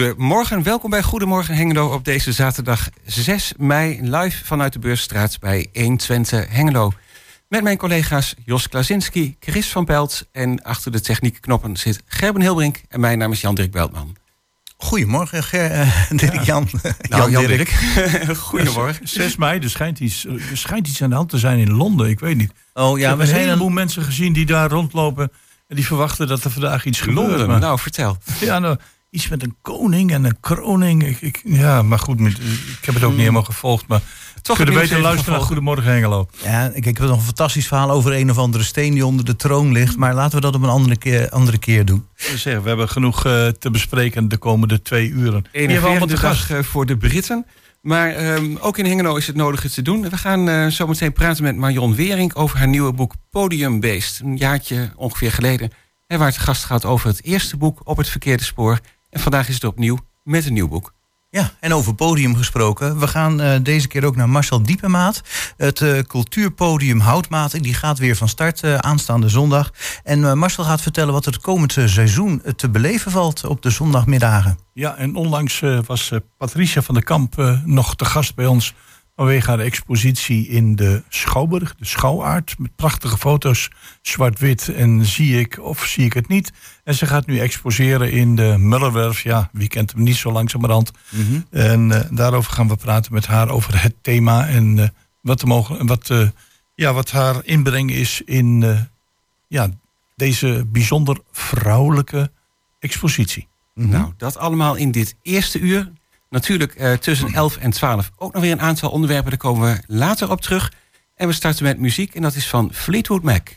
goedemorgen. Welkom bij Goedemorgen Hengelo op deze zaterdag 6 mei. Live vanuit de Beursstraat bij 120 Hengelo. Met mijn collega's Jos Klasinski, Chris van Pelt... en achter de techniekknoppen zit Gerben Hilbrink... en mijn naam is Jan-Dirk Beltman. Goedemorgen, Ger, uh, Dirk Jan. Nou, Jan, Dirk. Goedemorgen. 6 mei, er schijnt, iets, er schijnt iets aan de hand te zijn in Londen, ik weet niet. Oh ja, we zijn een heleboel mensen gezien die daar rondlopen... en die verwachten dat er vandaag iets gebeurt. Londen, maar- nou vertel. Ja, nou, iets met een koning en een kroning. Ik, ik, ja, maar goed, met- ik heb het ook niet helemaal gevolgd. Maar Toch kunnen beter luisteren naar. Goedemorgen Hengelo. Ja, ik, ik heb nog een fantastisch verhaal over een of andere steen die onder de troon ligt. Maar laten we dat op een andere keer, andere keer doen. We hebben genoeg eh, te bespreken de komende twee uren. Wie hebben we allemaal te 41 gast? dag eh, voor de Britten. Maar ehm, ook in Hengelo is het nodig het te doen. We gaan eh, zo meteen praten met Marion Wering over haar nieuwe boek Podium Beest. Een jaartje ongeveer geleden. En waar het gast gaat over het eerste boek op het verkeerde spoor. En vandaag is het opnieuw met een nieuw boek. Ja, en over podium gesproken. We gaan eh, deze keer ook naar Marcel Diepemaat. Het eh, cultuurpodium Houtmaat. Die gaat weer van start eh, aanstaande zondag. En eh, Marcel gaat vertellen wat er het komend seizoen te beleven valt op de zondagmiddagen. Ja, en onlangs eh, was eh, Patricia van der Kamp eh, nog te gast bij ons... vanwege haar expositie in de Schouwburg, de Schouwaard... met prachtige foto's, zwart-wit en zie ik of zie ik het niet. En ze gaat nu exposeren in de Mullerwerf. Ja, wie kent hem niet zo langzamerhand. En eh, daarover gaan we praten met haar over het thema... en eh, wat, de mogen, wat, eh, ja, wat haar inbreng is in ja, deze bijzonder vrouwelijke expositie. Nou, dat allemaal in dit eerste uur. Natuurlijk eh, tussen 11 en 12 ook nog weer een aantal onderwerpen. Daar komen we later op terug. En we starten met muziek en dat is van Fleetwood Mac.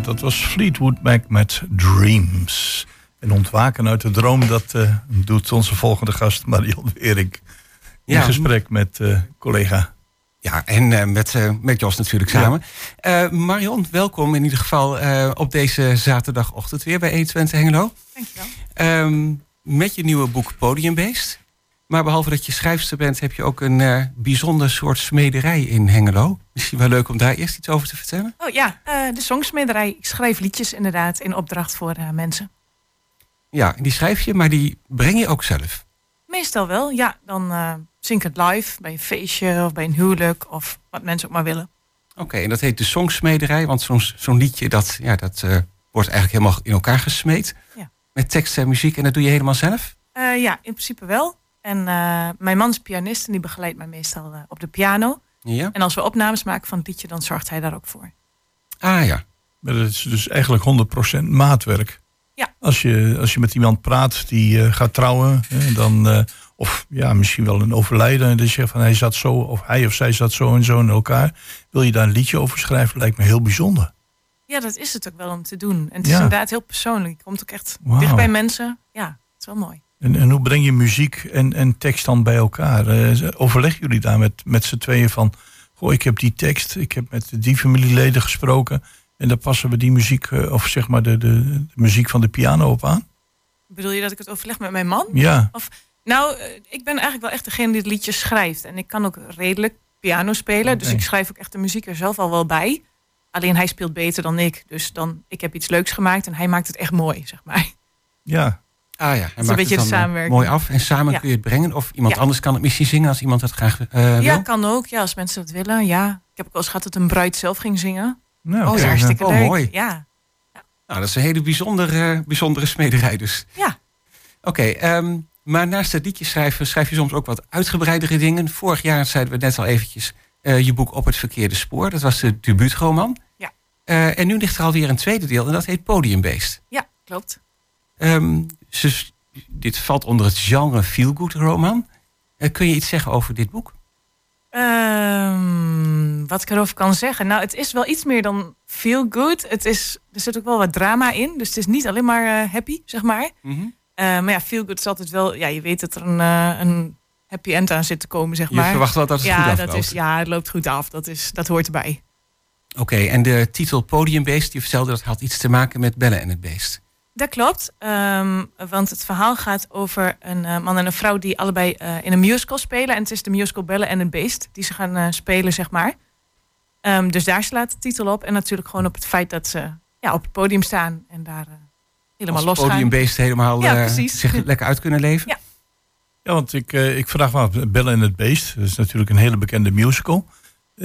Ja, dat was Fleetwood Mac met Dreams. En ontwaken uit de droom, dat eh, doet onze volgende gast Marion Werik. In Ja. gesprek met eh, collega. Ja, en eh, met, eh, met Jos natuurlijk samen. Eh, Marion, welkom in ieder geval eh, op deze zaterdagochtend weer bij 120 Hengelo. Dankjewel. Ehm, met je nieuwe boek Podiumbeest. Maar behalve dat je schrijfster bent, heb je ook een eh, bijzonder soort smederij in Hengelo. Misschien wel leuk om daar eerst iets over te vertellen. Oh ja, eh, de songsmederij. Ik schrijf liedjes inderdaad in opdracht voor eh, mensen. Ja, die schrijf je, maar die breng je ook zelf. Meestal wel, ja. Dan zing ik het live bij een feestje of bij een huwelijk of wat mensen ook maar willen. Oké, en dat heet de Songsmederij, want zo'n zo'n liedje dat, ja, dat wordt eigenlijk helemaal in elkaar gesmeed. Ja. Met tekst en muziek en dat doe je helemaal zelf? Ja, in principe wel. En eh, mijn man is pianist en die begeleidt mij meestal eh, op de piano. Ja. En als we opnames maken van het liedje, dan zorgt hij daar ook voor. Ah ja. Maar dat is dus eigenlijk 100% maatwerk. Ja. Als je, als je met iemand praat die eh, gaat trouwen, hè, dan, eh, of ja, misschien wel een overlijden. En dan zeg je van hij zat zo, of hij of zij zat zo en zo in elkaar. Wil je daar een liedje over schrijven? Lijkt me heel bijzonder. Ja, dat is het ook wel om te doen. En het Ja. is inderdaad heel persoonlijk. Je komt ook echt dicht bij mensen. Ja, het is wel mooi. En, en hoe breng je muziek en, en tekst dan bij elkaar? Eh, overleggen jullie daar met, met z'n tweeën van... Goh, ik heb die tekst, ik heb met die familieleden gesproken... en daar passen we die muziek, eh, of zeg maar de, de, de muziek van de piano op aan? Bedoel je dat ik het overleg met mijn man? Ja, Nou, eh, ik ben eigenlijk wel echt degene die het liedje schrijft. En ik kan ook redelijk piano spelen. Dus ik schrijf ook echt de muziek er zelf al wel bij. Alleen hij speelt beter dan ik. Dus dan, ik heb iets leuks gemaakt en hij maakt het echt mooi, zeg maar. ja. Ah ja, hij een maakt beetje het dan, eh, mooi af. En samen Ja. kun je het brengen. Of iemand Ja. anders kan het misschien zingen als iemand dat graag eh, wil. Ja, kan ook. Ja, als mensen dat willen. Ja. Ik heb ook wel eens gehad dat een bruid zelf ging zingen. Nou, Oh, Dat is ja. hartstikke Oh, leuk. mooi. Ja. Nou, dat is een hele bijzondere, bijzondere smederij dus. Ja. Oké, ehm, maar naast het liedje schrijven schrijf je soms ook wat uitgebreidere dingen. Vorig jaar zeiden we net al eventjes eh, je boek Op het Verkeerde Spoor. Dat was de debuutroman. Ja. Eh, en nu ligt er alweer een tweede deel en dat heet Podiumbeest. ja, klopt. Ehm, ze, dit valt onder het genre feelgood roman. Eh, kun je iets zeggen over dit boek? Ehm, wat ik erover kan zeggen? Nou, het is wel iets meer dan feel good. Het is, er zit ook wel wat drama in. Dus het is niet alleen maar eh, happy, zeg maar. Eh, maar ja, feel good is altijd wel... Ja, je weet dat er een, een happy end aan zit te komen, zeg Je maar. verwacht wel dat het goed ja, afloopt. dat is, ja, het loopt goed af. Dat, is, dat hoort erbij. Oké, en de titel Podiumbeest, je vertelde dat had iets te maken met Bellen en het Beest. Dat klopt. ehm, want het verhaal gaat over een eh, man en een vrouw... die allebei eh, in een musical spelen. En het is de musical Bellen en het Beest... die ze gaan eh, spelen, zeg maar. Ehm, dus daar slaat de titel op. En natuurlijk gewoon op het feit dat ze ja, op het podium staan... en daar helemaal los gaan. Podiumbeest helemaal Ja, eh, precies. zich lekker uit kunnen leven. Ja. Ja, want ik, eh, ik vraag me af, Bellen en het Beest, dat is natuurlijk een hele bekende musical.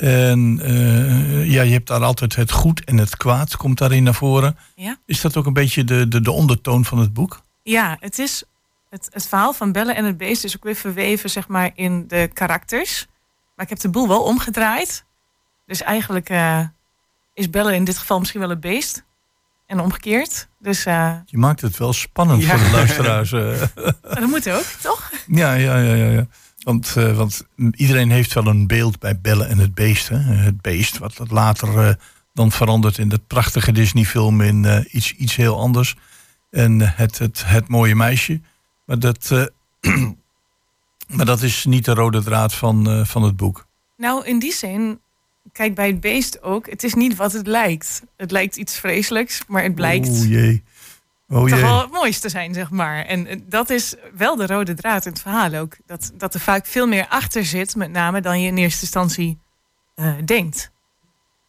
En eh, ja, je hebt daar altijd het goed en het kwaad, komt daarin naar voren. Ja. Is dat ook een beetje de, de, de ondertoon van het boek? Ja, het is het, het verhaal van Bellen en het Beest is ook weer verweven zeg maar, in de karakters. Maar ik heb de boel wel omgedraaid. Dus eigenlijk eh, is Bellen in dit geval misschien wel het beest. En omgekeerd. Dus eh, Je maakt het wel spannend Ja. voor de luisteraars. dat moet ook, toch? ja, ja, ja, ja. ja. Want, eh, want iedereen heeft wel een beeld bij Bellen en het Beest. Hè? Het beest, wat dat later eh, dan verandert in dat prachtige Disney-film in eh, iets, iets heel anders. En eh, het, het, het mooie meisje. Maar dat, eh, maar dat is niet de rode draad van, eh, van het boek. Nou, in die zin, kijk bij het beest ook. Het is niet wat het lijkt. Het lijkt iets vreselijks, maar het blijkt Oh jee. Oh toch wel het mooiste zijn, zeg maar. En eh, dat is wel de rode draad in het verhaal ook. Dat, dat er vaak veel meer achter zit, met name dan je in eerste instantie eh, denkt.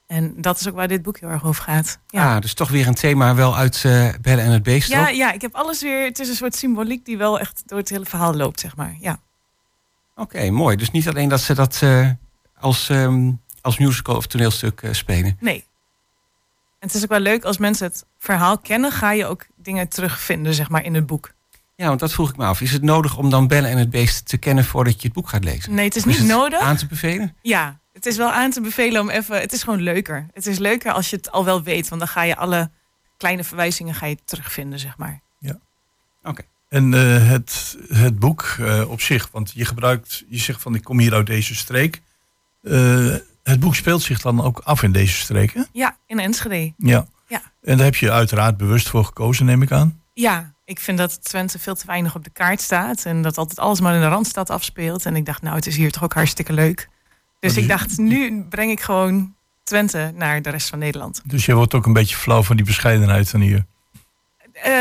En dat is ook waar dit boek heel erg over gaat. Ja. Ah, dus toch weer een thema wel uit eh Bellen en het Beest. Ja, ja, ik heb alles weer. Het is een soort symboliek die wel echt door het hele verhaal loopt, zeg maar. Ja. Oké, mooi. Dus niet alleen dat ze dat als, ehm, als musical of toneelstuk spelen. Nee. En het is ook wel leuk als mensen het verhaal kennen, ga je ook dingen terugvinden, zeg maar, in het boek. Ja, want dat vroeg ik me af. Is het nodig om dan Bellen en het Beest te kennen voordat je het boek gaat lezen? Nee, het is Of niet het nodig. aan te bevelen? Ja, het is wel aan te bevelen om even. Het is gewoon leuker. Het is leuker als je het al wel weet, want dan ga je alle kleine verwijzingen ga je terugvinden, zeg maar. En eh, het, het boek eh, op zich, want je gebruikt, je zegt van ik kom hier uit deze streek. Eh, het boek speelt zich dan ook af in deze streek, hè? Ja, in Enschede. Ja. Ja. En daar heb je uiteraard bewust voor gekozen, neem ik aan. Ja, ik vind dat Twente veel te weinig op de kaart staat. En dat altijd alles maar in de Randstad afspeelt. En ik dacht, nou, het is hier toch ook hartstikke leuk. Dus ik dacht, nu breng ik gewoon Twente naar de rest van Nederland. Dus je wordt ook een beetje flauw van die bescheidenheid van hier. Eh,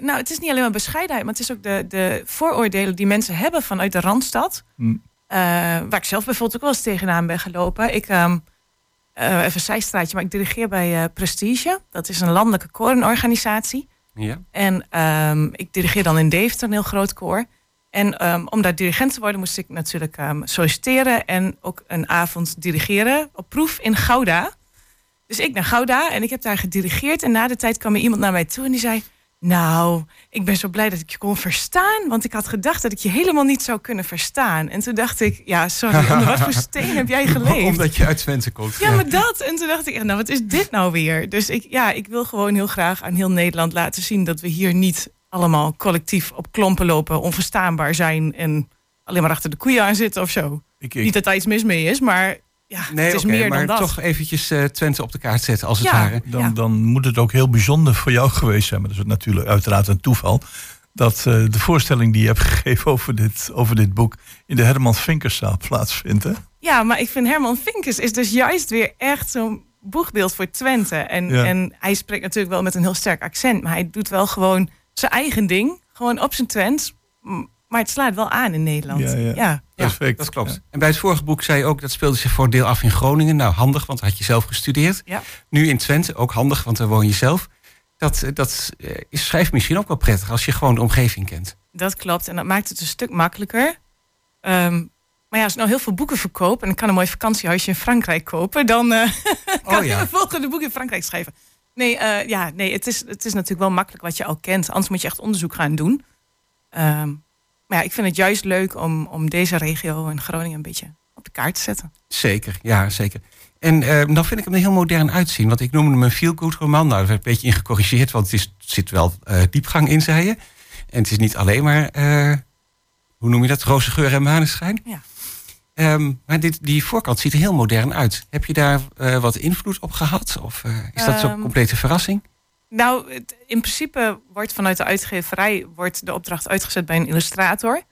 nou, het is niet alleen maar bescheidenheid, maar het is ook de, de vooroordelen die mensen hebben vanuit de Randstad. Hm. Eh, waar ik zelf bijvoorbeeld ook wel eens tegenaan ben gelopen. Ik, ehm, eh, even een zijstraatje, maar ik dirigeer bij eh, Prestige. Dat is een landelijke korenorganisatie. Ja. En ehm, ik dirigeer dan in Deventer, een heel groot koor. En ehm, om daar dirigent te worden moest ik natuurlijk ehm, solliciteren en ook een avond dirigeren op proef in Gouda. Dus ik naar Gouda en ik heb daar gedirigeerd. En na de tijd kwam er iemand naar mij toe en die zei... Nou, ik ben zo blij dat ik je kon verstaan. Want ik had gedacht dat ik je helemaal niet zou kunnen verstaan. En toen dacht ik, ja, sorry, onder wat voor steen heb jij geleefd? Omdat je uit Twente komt. Ja, maar dat. En toen dacht ik, nou, wat is dit nou weer? Dus ik, ja, ik wil gewoon heel graag aan heel Nederland laten zien dat we hier niet allemaal collectief op klompen lopen, onverstaanbaar zijn en alleen maar achter de koeien aan zitten of zo. Ik, Niet dat daar iets mis mee is, maar ja, Nee, het is oké, meer maar dan dat. toch eventjes eh, Twente op de kaart zetten, als het Ja. ware. dan, Ja. dan moet het ook heel bijzonder voor jou geweest zijn. Maar dat is natuurlijk uiteraard een toeval. Dat eh, de voorstelling die je hebt gegeven over dit, over dit boek in de Herman Vinkerszaal plaatsvindt. Hè? Ja, maar ik vind Herman Vinkers is dus juist weer echt zo'n boegbeeld voor Twente. En, Ja. en hij spreekt natuurlijk wel met een heel sterk accent, maar hij doet wel gewoon zijn eigen ding, gewoon op zijn Twents. Maar het slaat wel aan in Nederland. Ja, ja. ja. Ja, Perfect. dat klopt. En bij het vorige boek zei je ook, dat speelde zich voor een deel af in Groningen. Nou, handig, want daar had je zelf gestudeerd. Ja. Nu in Twente, ook handig, want daar woon je zelf. Dat, eh, dat eh, is schrijft misschien ook wel prettig als je gewoon de omgeving kent. Dat klopt. En dat maakt het een stuk makkelijker. Ehm, maar ja, als ik nou heel veel boeken verkoop... en ik kan een mooi vakantiehuisje in Frankrijk kopen... dan eh, kan Oh ja. ik een volgende boek in Frankrijk schrijven. Nee, eh, ja, nee het, is, het is natuurlijk wel makkelijk wat je al kent. Anders moet je echt onderzoek gaan doen. Ehm, maar ja, ik vind het juist leuk om, om deze regio en Groningen... een beetje op de kaart te zetten. Zeker, ja, zeker. En eh dan vind ik hem er heel modern uitzien. Want ik noemde hem een feel-good roman. Nou, daar werd een beetje in gecorrigeerd, want het is, zit wel eh, diepgang in, zei je. En het is niet alleen maar, eh, hoe noem je dat, roze geur en maneschijn. Ja. Ehm, maar dit, die voorkant ziet er heel modern uit. Heb je daar wat invloed op gehad? Of is dat zo'n Ehm, complete verrassing? Nou, het- in principe wordt vanuit de uitgeverij wordt de opdracht uitgezet bij een illustrator.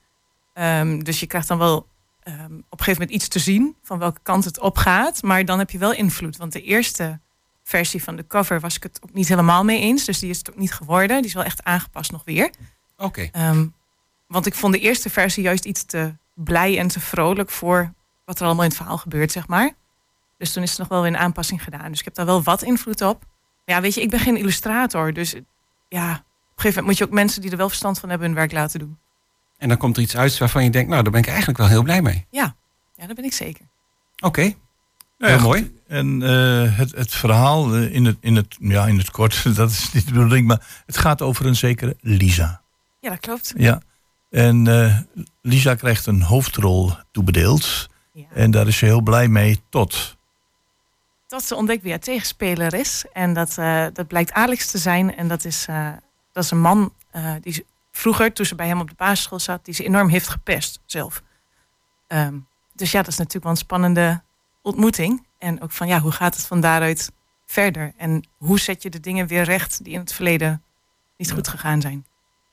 Ehm, dus je krijgt dan wel ehm, op een gegeven moment iets te zien van welke kant het opgaat. Maar dan heb je wel invloed. Want de eerste versie van de cover was ik het ook niet helemaal mee eens. Dus die is het ook niet geworden. Die is wel echt aangepast nog weer. Oké, Ehm, want ik vond de eerste versie juist iets te blij en te vrolijk voor wat er allemaal in het verhaal gebeurt, zeg maar. Dus toen is er nog wel weer een aanpassing gedaan. Dus ik heb daar wel wat invloed op. Ja, weet je, ik ben geen illustrator. Dus ja, op een gegeven moment moet je ook mensen die er wel verstand van hebben hun werk laten doen. en dan komt er iets uit waarvan je denkt, nou, daar ben ik eigenlijk wel heel blij mee. Ja, ja dat ben ik zeker. Oké, Ja, heel mooi. En eh, het, het verhaal eh, in, het, in, het, ja, in het kort, dat is niet de bedoeling, maar het gaat over een zekere Lisa. Ja, dat klopt. Ja. En eh, Lisa krijgt een hoofdrol toebedeeld. Ja. En daar is ze heel blij mee tot. Dat ze ontdekt wie haar tegenspeler is. En dat, eh, dat blijkt Alex te zijn. En dat is, eh, dat is een man eh, die ze- vroeger, toen ze bij hem op de basisschool zat, die ze enorm heeft gepest zelf. Ehm, dus ja, dat is natuurlijk wel een spannende ontmoeting. En ook van ja, hoe gaat het van daaruit verder? En hoe zet je de dingen weer recht die in het verleden niet goed gegaan zijn?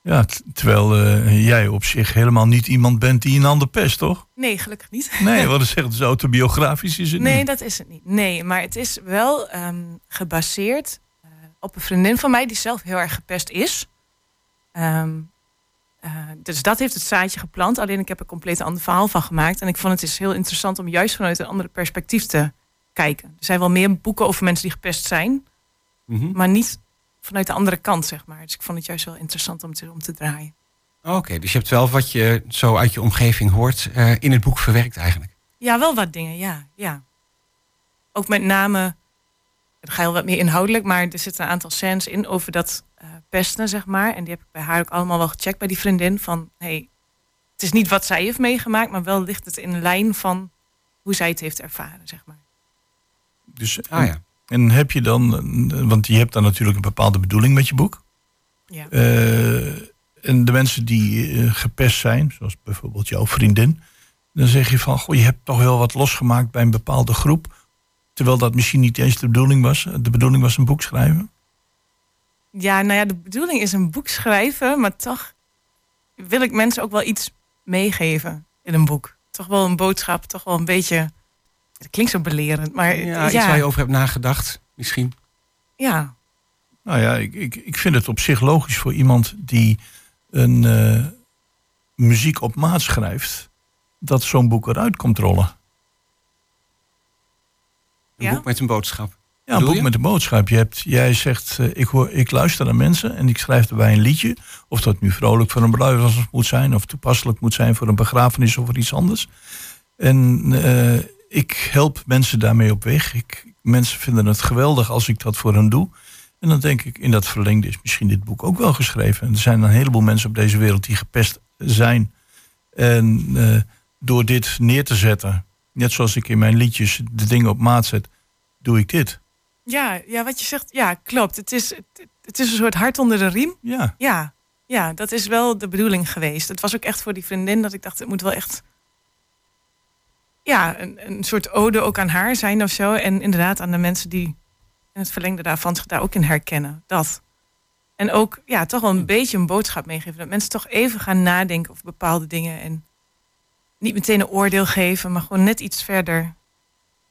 Ja, terwijl eh, jij op zich helemaal niet iemand bent die een ander pest, toch? Nee, gelukkig niet. Nee, wat is zeggen, dus autobiografisch is het Nee, niet. dat is het niet. Nee, maar het is wel ehm, gebaseerd eh, op een vriendin van mij die zelf heel erg gepest is. Ehm, eh, dus dat heeft het zaadje geplant. Alleen ik heb er een compleet ander verhaal van gemaakt. En ik vond het is heel interessant om juist vanuit een andere perspectief te kijken. Er zijn wel meer boeken over mensen die gepest zijn, Mhm. maar niet vanuit de andere kant, zeg maar. Dus ik vond het juist wel interessant om te, om te draaien. Oké, dus je hebt wel wat je zo uit je omgeving hoort eh, in het boek verwerkt eigenlijk. Ja, wel wat dingen, ja. ja. Ook met name, het ga heel wat meer inhoudelijk, maar er zitten een aantal scènes in over dat eh, pesten, zeg maar. En die heb ik bij haar ook allemaal wel gecheckt bij die vriendin. Van, hey, het is niet wat zij heeft meegemaakt, maar wel ligt het in lijn van hoe zij het heeft ervaren, zeg maar. Dus, Ah ja. En heb je dan, want je hebt dan natuurlijk een bepaalde bedoeling met je boek. Ja. Eh, en de mensen die eh, gepest zijn, zoals bijvoorbeeld jouw vriendin, dan zeg je van, goh, je hebt toch wel wat losgemaakt bij een bepaalde groep. Terwijl dat misschien niet eens de bedoeling was. De bedoeling was een boek schrijven. Ja, nou ja, de bedoeling is een boek schrijven, maar toch wil ik mensen ook wel iets meegeven in een boek. Toch wel een boodschap, toch wel een beetje. Het klinkt zo belerend, maar Ja, ja, iets waar je over hebt nagedacht, misschien. ja, Nou ja, ik, ik, ik vind het op zich logisch voor iemand die een eh, muziek op maat schrijft, dat zo'n boek eruit komt rollen. Een Ja? boek met een boodschap. Ja, een boek je? met een boodschap. Je hebt, jij zegt, eh, ik, hoor, ik luister naar mensen en ik schrijf erbij een liedje. Of dat nu vrolijk voor een bruiloft moet zijn, of toepasselijk moet zijn voor een begrafenis of voor iets anders. En eh, ik help mensen daarmee op weg. Ik, mensen vinden het geweldig als ik dat voor hen doe. En dan denk ik, in dat verlengde is misschien dit boek ook wel geschreven. En er zijn een heleboel mensen op deze wereld die gepest zijn. En eh, door dit neer te zetten, net zoals ik in mijn liedjes de dingen op maat zet, doe ik dit. ja, ja, wat je zegt, ja, klopt. Het is, het, het is een soort hart onder de riem. Ja, Ja, ja, dat is wel de bedoeling geweest. Het was ook echt voor die vriendin dat ik dacht, het moet wel echt. Ja, een, een soort ode ook aan haar zijn of zo. En inderdaad aan de mensen die in het verlengde daarvan zich daar ook in herkennen. Dat. En ook, ja, toch wel een beetje een boodschap meegeven. Dat mensen toch even gaan nadenken over bepaalde dingen. En niet meteen een oordeel geven, maar gewoon net iets verder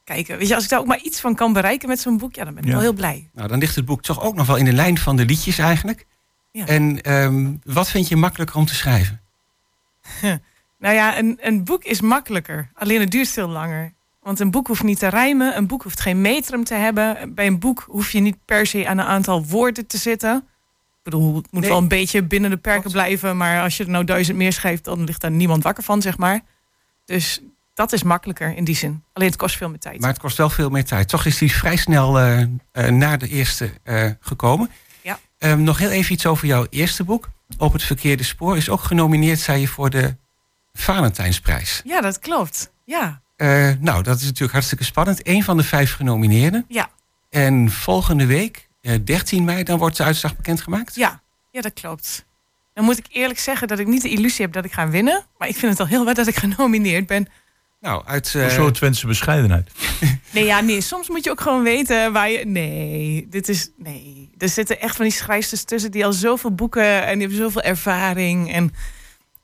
kijken. Weet je, als ik daar ook maar iets van kan bereiken met zo'n boek, ja, dan ben ik Ja. wel heel blij. Nou, dan ligt het boek toch ook nog wel in de lijn van de liedjes eigenlijk. Ja. En ehm, wat vind je makkelijker om te schrijven? Nou ja, een, een boek is makkelijker. Alleen het duurt veel langer. Want een boek hoeft niet te rijmen. Een boek hoeft geen metrum te hebben. Bij een boek hoef je niet per se aan een aantal woorden te zitten. Ik bedoel, het moet Nee. wel een beetje binnen de perken blijven. Maar als je er nou duizend meer schrijft, dan ligt daar niemand wakker van, zeg maar. Dus dat is makkelijker in die zin. Alleen het kost veel meer tijd. Maar het kost wel veel meer tijd. Toch is die vrij snel eh, na de eerste eh, gekomen. Ja. Ehm, nog heel even iets over jouw eerste boek. Op het verkeerde spoor is ook genomineerd, zei je, voor de Valentijnsprijs. Ja, dat klopt. Ja, Eh, nou, dat is natuurlijk hartstikke spannend. Eén van de vijf genomineerden. ja, En volgende week, eh, 13 mei, dan wordt de uitslag bekendgemaakt. ja. Ja, dat klopt. Dan moet ik eerlijk zeggen dat ik niet de illusie heb dat ik ga winnen. Maar ik vind het al heel wat dat ik genomineerd ben. Nou, uit... Een eh, soort Twentse bescheidenheid. Nee, ja, nee. Soms moet je ook gewoon weten waar je. Nee, dit is. Nee. Er zitten echt van die schrijfsters tussen die al zoveel boeken en die hebben zoveel ervaring. En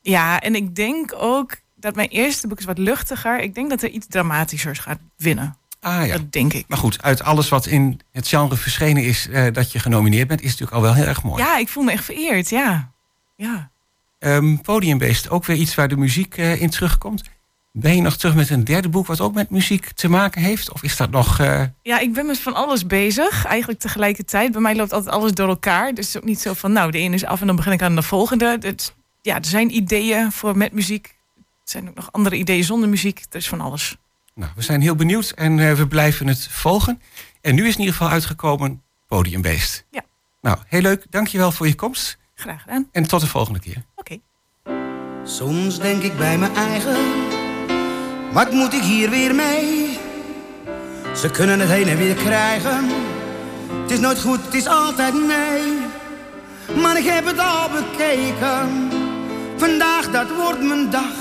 ja, en ik denk ook dat mijn eerste boek is wat luchtiger. Ik denk dat er iets dramatischers gaat winnen. ah ja. Dat denk ik. Maar goed, uit alles wat in het genre verschenen is eh, dat je genomineerd bent, is natuurlijk al wel heel erg mooi. Ja, ik voel me echt vereerd. Ja. Ja. Ehm, Podiumbeest, ook weer iets waar de muziek eh, in terugkomt. Ben je nog terug met een derde boek wat ook met muziek te maken heeft? Of is dat nog... eh, Ja, ik ben met van alles bezig. Eigenlijk tegelijkertijd. Bij mij loopt altijd alles door elkaar. Dus het is ook niet zo van, nou, de ene is af en dan begin ik aan de volgende. Het, ja, er zijn ideeën voor met muziek. Er zijn ook nog andere ideeën zonder muziek. Er is van alles. nou, we zijn heel benieuwd en eh, we blijven het volgen. En nu is in ieder geval uitgekomen Podiumbeest. Ja. Nou, heel leuk. Dankjewel voor je komst. Graag gedaan. En tot de volgende keer. Oké. Soms denk ik bij mijn eigen, wat moet ik hier weer mee? Ze kunnen het heen en weer krijgen, het is nooit goed, het is altijd nee. Maar ik heb het al bekeken, vandaag dat wordt mijn dag.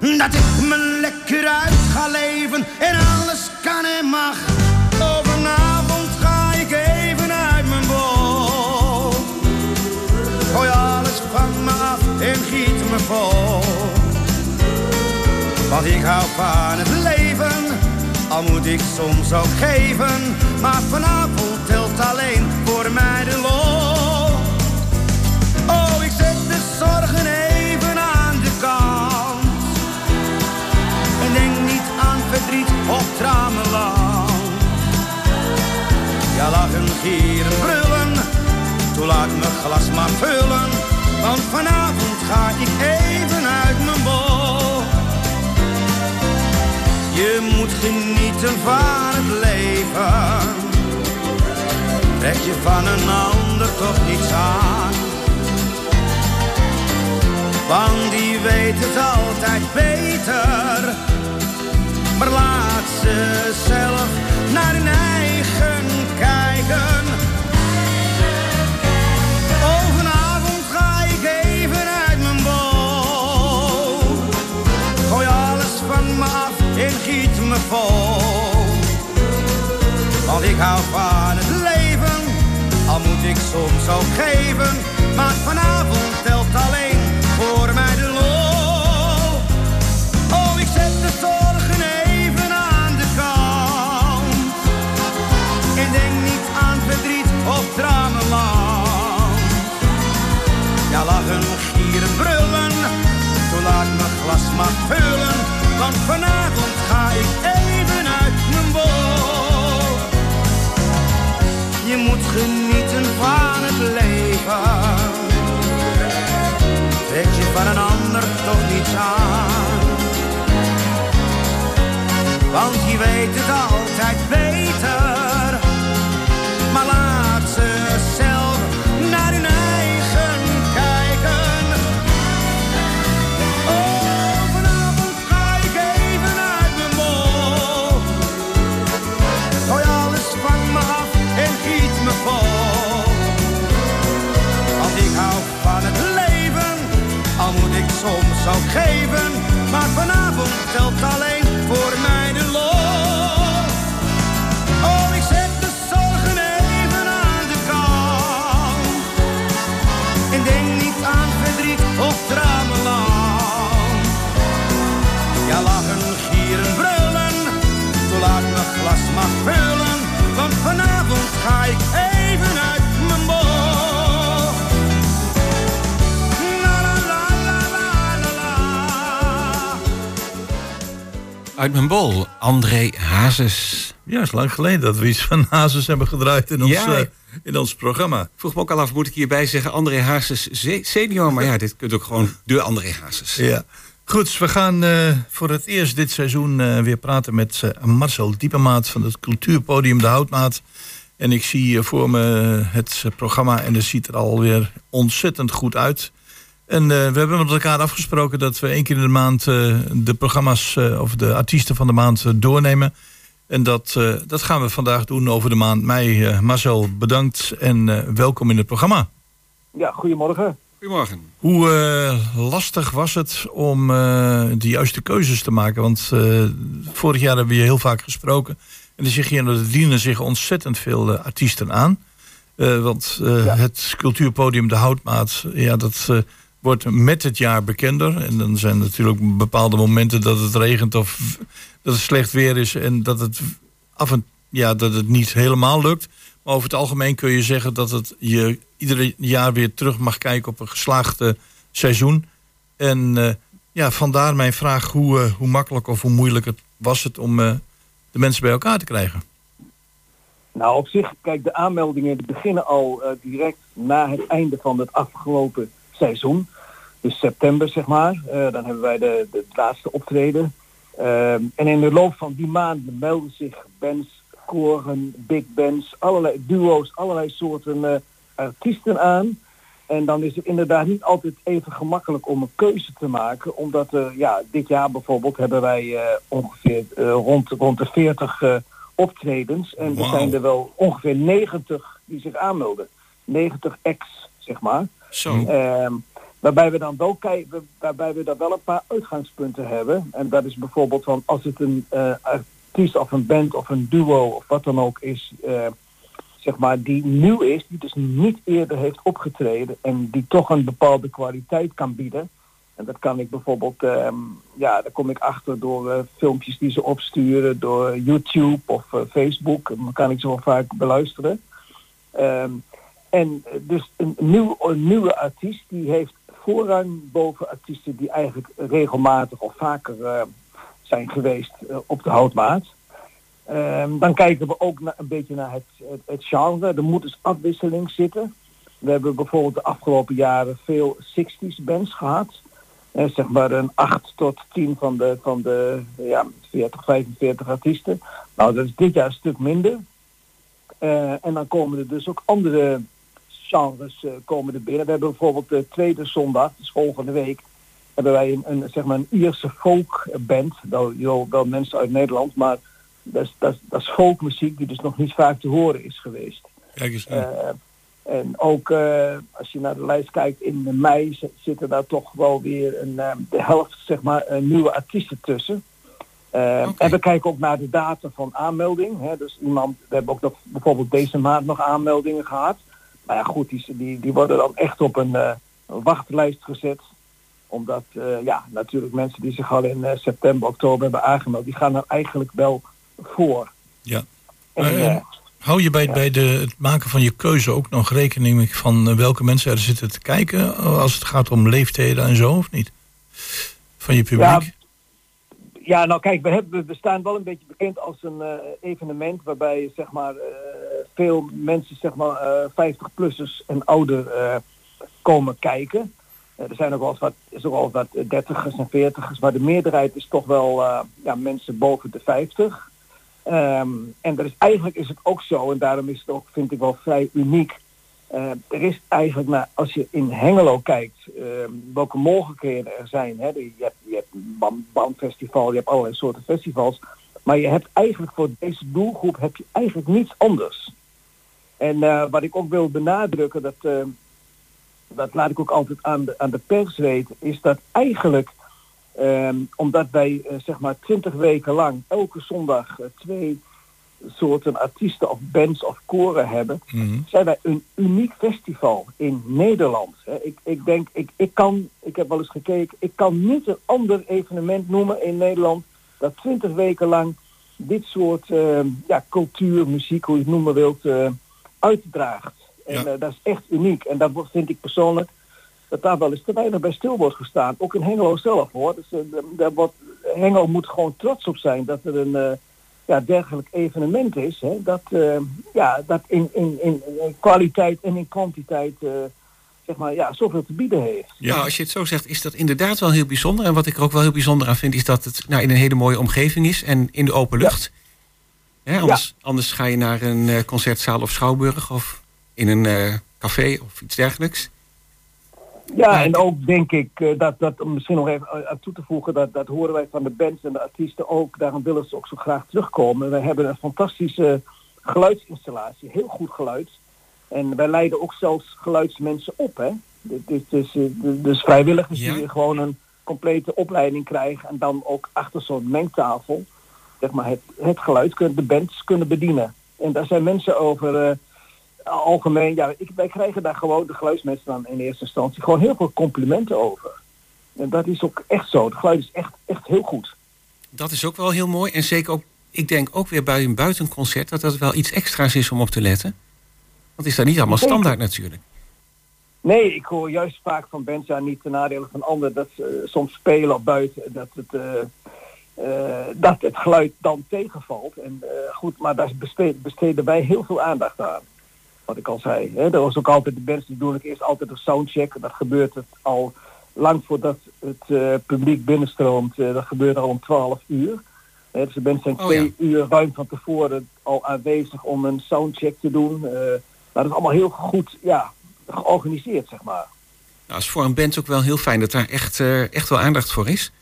Dat ik me lekker uit ga leven en alles kan en mag. Overavond ga ik even uit mijn bol. Gooi alles van me af en giet me vol. Want ik hou van het leven, al moet ik soms ook geven. Maar vanavond telt alleen voor mij de lol. Ja, lachen, gieren, brullen. Toen laat mijn glas maar vullen. Want vanavond ga ik even uit mijn bol. Je moet genieten van het leven. Trek je van een ander toch niets aan. Want die weet het altijd beter. Maar laat ze zelf naar hun eigen kijken. Oh, ga ik even uit mijn bol. Gooi alles van me af en giet me vol. Want ik hou van het leven, al moet ik soms ook geven. Maar vanavond Want je weet het altijd beter. Maar laat ze zelf naar hun eigen kijken. Oh, vanavond ga ik even uit mijn mol. Gooi alles van me af en giet me vol. Want ik hou van het leven, al moet ik soms ook geven. Maar vanavond telt alleen Uit mijn bol, André Hazes. Ja, het is lang geleden dat we iets van Hazes hebben gedraaid in ons, Ja. eh, in ons programma. Ik vroeg me ook al af, moet ik hierbij zeggen André Hazes se- senior? Maar ja, dit kunt ook gewoon de André Hazes. Ja. Goed, we gaan eh, voor het eerst dit seizoen eh, weer praten met Marcel Diepemaat van het cultuurpodium De Houtmaat. En ik zie hier voor me het programma en het ziet er alweer ontzettend goed uit. En eh, we hebben met elkaar afgesproken dat we één keer in de maand eh, de programma's eh, of de artiesten van de maand eh, doornemen. En dat, eh, dat gaan we vandaag doen over de maand mei. Eh, Marcel, bedankt en eh, welkom in het programma. Ja, goedemorgen. Goedemorgen. Hoe eh, lastig was het om eh, de juiste keuzes te maken? Want eh, vorig jaar hebben we je heel vaak gesproken. En dan zeg je, er dienen zich ontzettend veel eh, artiesten aan. Eh, want eh, Ja. het cultuurpodium De Houtmaat, ja, dat eh, wordt met het jaar bekender. En dan zijn natuurlijk bepaalde momenten dat het regent of dat het slecht weer is. En dat het af en ja, dat het niet helemaal lukt. Maar over het algemeen kun je zeggen dat het je ieder jaar weer terug mag kijken op een geslaagd eh, seizoen. En eh, ja, vandaar mijn vraag hoe, eh, hoe makkelijk of hoe moeilijk het was het om eh, de mensen bij elkaar te krijgen. Nou, op zich, kijk, de aanmeldingen beginnen al direct na het einde van het afgelopen seizoen. Dus september, zeg maar. Eh, dan hebben wij de, de laatste optreden. Ehm, en in de loop van die maanden melden zich bands, koren, big bands, allerlei duo's, allerlei soorten eh, artiesten aan. En dan is het inderdaad niet altijd even gemakkelijk om een keuze te maken. Omdat eh, ja, dit jaar bijvoorbeeld hebben wij ongeveer rond, rond de 40 eh, optredens. En er zijn er wel ongeveer 90 die zich aanmelden. 90 ex, zeg maar. Zo. Ehm, waarbij we dan wel kijken, waarbij we dan wel een paar uitgangspunten hebben. En dat is bijvoorbeeld van als het een eh, artiest of een band of een duo of wat dan ook is, eh, zeg maar, die nieuw is, die dus niet eerder heeft opgetreden en die toch een bepaalde kwaliteit kan bieden. En dat kan ik bijvoorbeeld, ehm, ja, daar kom ik achter door eh, filmpjes die ze opsturen, door YouTube of Facebook. En dan kan ik ze wel vaak beluisteren. Ehm, en eh, dus een, nieuw, nieuwe artiest die heeft voorrang boven artiesten die eigenlijk regelmatig of vaker eh, zijn geweest eh, op de houtmaat. Ehm, dan kijken we ook een beetje naar het, het, genre. Er moet dus afwisseling zitten. We hebben bijvoorbeeld de afgelopen jaren veel 60s bands gehad. Eh, zeg maar een 8 tot 10 van de, van de ja, 40, 45 artiesten. Nou, dat is dit jaar een stuk minder. En dan komen er dus ook andere genres eh, komen er binnen. We hebben bijvoorbeeld de tweede zondag, dus volgende week, hebben wij een, een, zeg maar een Ierse folkband. Wel, wel, wel mensen uit Nederland, maar dat is, dat, is, dat is folkmuziek die dus nog niet vaak te horen is geweest. Kijk eens. Eh, en ook eh, als je naar de lijst kijkt in mei zitten daar toch wel weer een, de helft zeg maar nieuwe artiesten tussen. En we kijken ook naar de data van aanmelding. Hè. Dus iemand, we hebben ook nog, bijvoorbeeld deze maand nog aanmeldingen gehad. Maar ja goed, die, die, die worden dan echt op een eh, wachtlijst gezet. Omdat eh, ja, natuurlijk mensen die zich al in eh, september, oktober hebben aangemeld, die gaan er eigenlijk wel voor. Ja. En, Hou je bij, bij de, het maken van je keuze ook nog rekening van welke mensen er zitten te kijken? Als het gaat om leeftijden en zo, of niet? Van je publiek? Ja, Ja, nou kijk, we, hebben, staan wel een beetje bekend als een eh, evenement waarbij zeg maar, eh, veel mensen, zeg maar, eh 50-plussers en ouder eh, komen kijken. Eh, er zijn ook wel wat, wel wat eh, dertigers en veertigers, maar de meerderheid is toch wel eh, ja, mensen boven de 50. Ehm, en er is, eigenlijk is het ook zo, en daarom is het ook, vind ik wel vrij uniek. Eh, er is eigenlijk, maar als je in Hengelo kijkt, ehm, welke mogelijkheden er zijn. Hè? Je hebt, je hebt een bandfestival, je hebt allerlei soorten festivals. Maar je hebt eigenlijk voor deze doelgroep heb je eigenlijk niets anders. En eh, wat ik ook wil benadrukken, dat, eh, dat laat ik ook altijd aan de, aan de pers weten, is dat eigenlijk, ehm, omdat wij eh, zeg maar twintig weken lang elke zondag twee soorten artiesten of bands of koren hebben, Mhm. zijn wij een uniek festival in Nederland. Hè. Ik, ik denk, ik, ik kan, ik heb wel eens gekeken, ik kan niet een ander evenement noemen in Nederland dat twintig weken lang dit soort eh, ja, cultuur, muziek, hoe je het noemen wilt, eh, uitdraagt. En Ja. eh, dat is echt uniek. En dat vind ik persoonlijk dat daar wel eens te weinig bij stil wordt gestaan. Ook in Hengelo zelf hoor. Dus, eh, daar wordt, Hengelo moet gewoon trots op zijn dat er een ja, dergelijk evenement is. Hè, dat eh, ja, dat in, in, in, in kwaliteit en in kwantiteit eh, zeg maar, ja, zoveel te bieden heeft. Ja. Nou, als je het zo zegt, is dat inderdaad wel heel bijzonder. En wat ik er ook wel heel bijzonder aan vind, is dat het nou, in een hele mooie omgeving is en in de open Ja. lucht. Hè, anders, anders ga je naar een eh, concertzaal of schouwburg of in een eh, café of iets dergelijks. Ja, en ook denk ik eh, dat, dat om misschien nog even aan toe te voegen, dat, dat horen wij van de bands en de artiesten ook. Daarom willen ze ook zo graag terugkomen. We hebben een fantastische geluidsinstallatie, heel goed geluid. En wij leiden ook zelfs geluidsmensen op. Hè? Dus, eh, dus vrijwilligers Ja. die gewoon een complete opleiding krijgen en dan ook achter zo'n mengtafel zeg maar, het, het geluid kunnen, de bands kunnen bedienen. En daar zijn mensen over eh, algemeen, ja, ik, wij krijgen daar gewoon de geluidsmensen dan in eerste instantie gewoon heel veel complimenten over. En dat is ook echt zo. Het geluid is echt, echt heel goed. Dat is ook wel heel mooi. En zeker ook, ik denk ook weer bij een buitenconcert... dat dat wel iets extra's is om op te letten. Want is dat niet allemaal standaard natuurlijk. Nee, ik hoor juist vaak van bands, ja, niet ten nadele van anderen, dat ze eh, soms spelen op buiten, dat het, eh, eh, dat het geluid dan tegenvalt. En goed, maar daar besteden wij heel veel aandacht aan. Wat ik al zei. Hè. Er was ook altijd de die doen ook eerst altijd een soundcheck. Dat gebeurt het al lang voordat het eh, publiek binnenstroomt. Eh, dat gebeurt al om 12 uur. Hè, dus de bands zijn Oh, twee uur ruim van tevoren al aanwezig om een soundcheck te doen. Eh, maar dat is allemaal heel goed ja, georganiseerd, zeg maar. Nou, is voor een band ook wel heel fijn dat daar echt, echt wel aandacht voor is.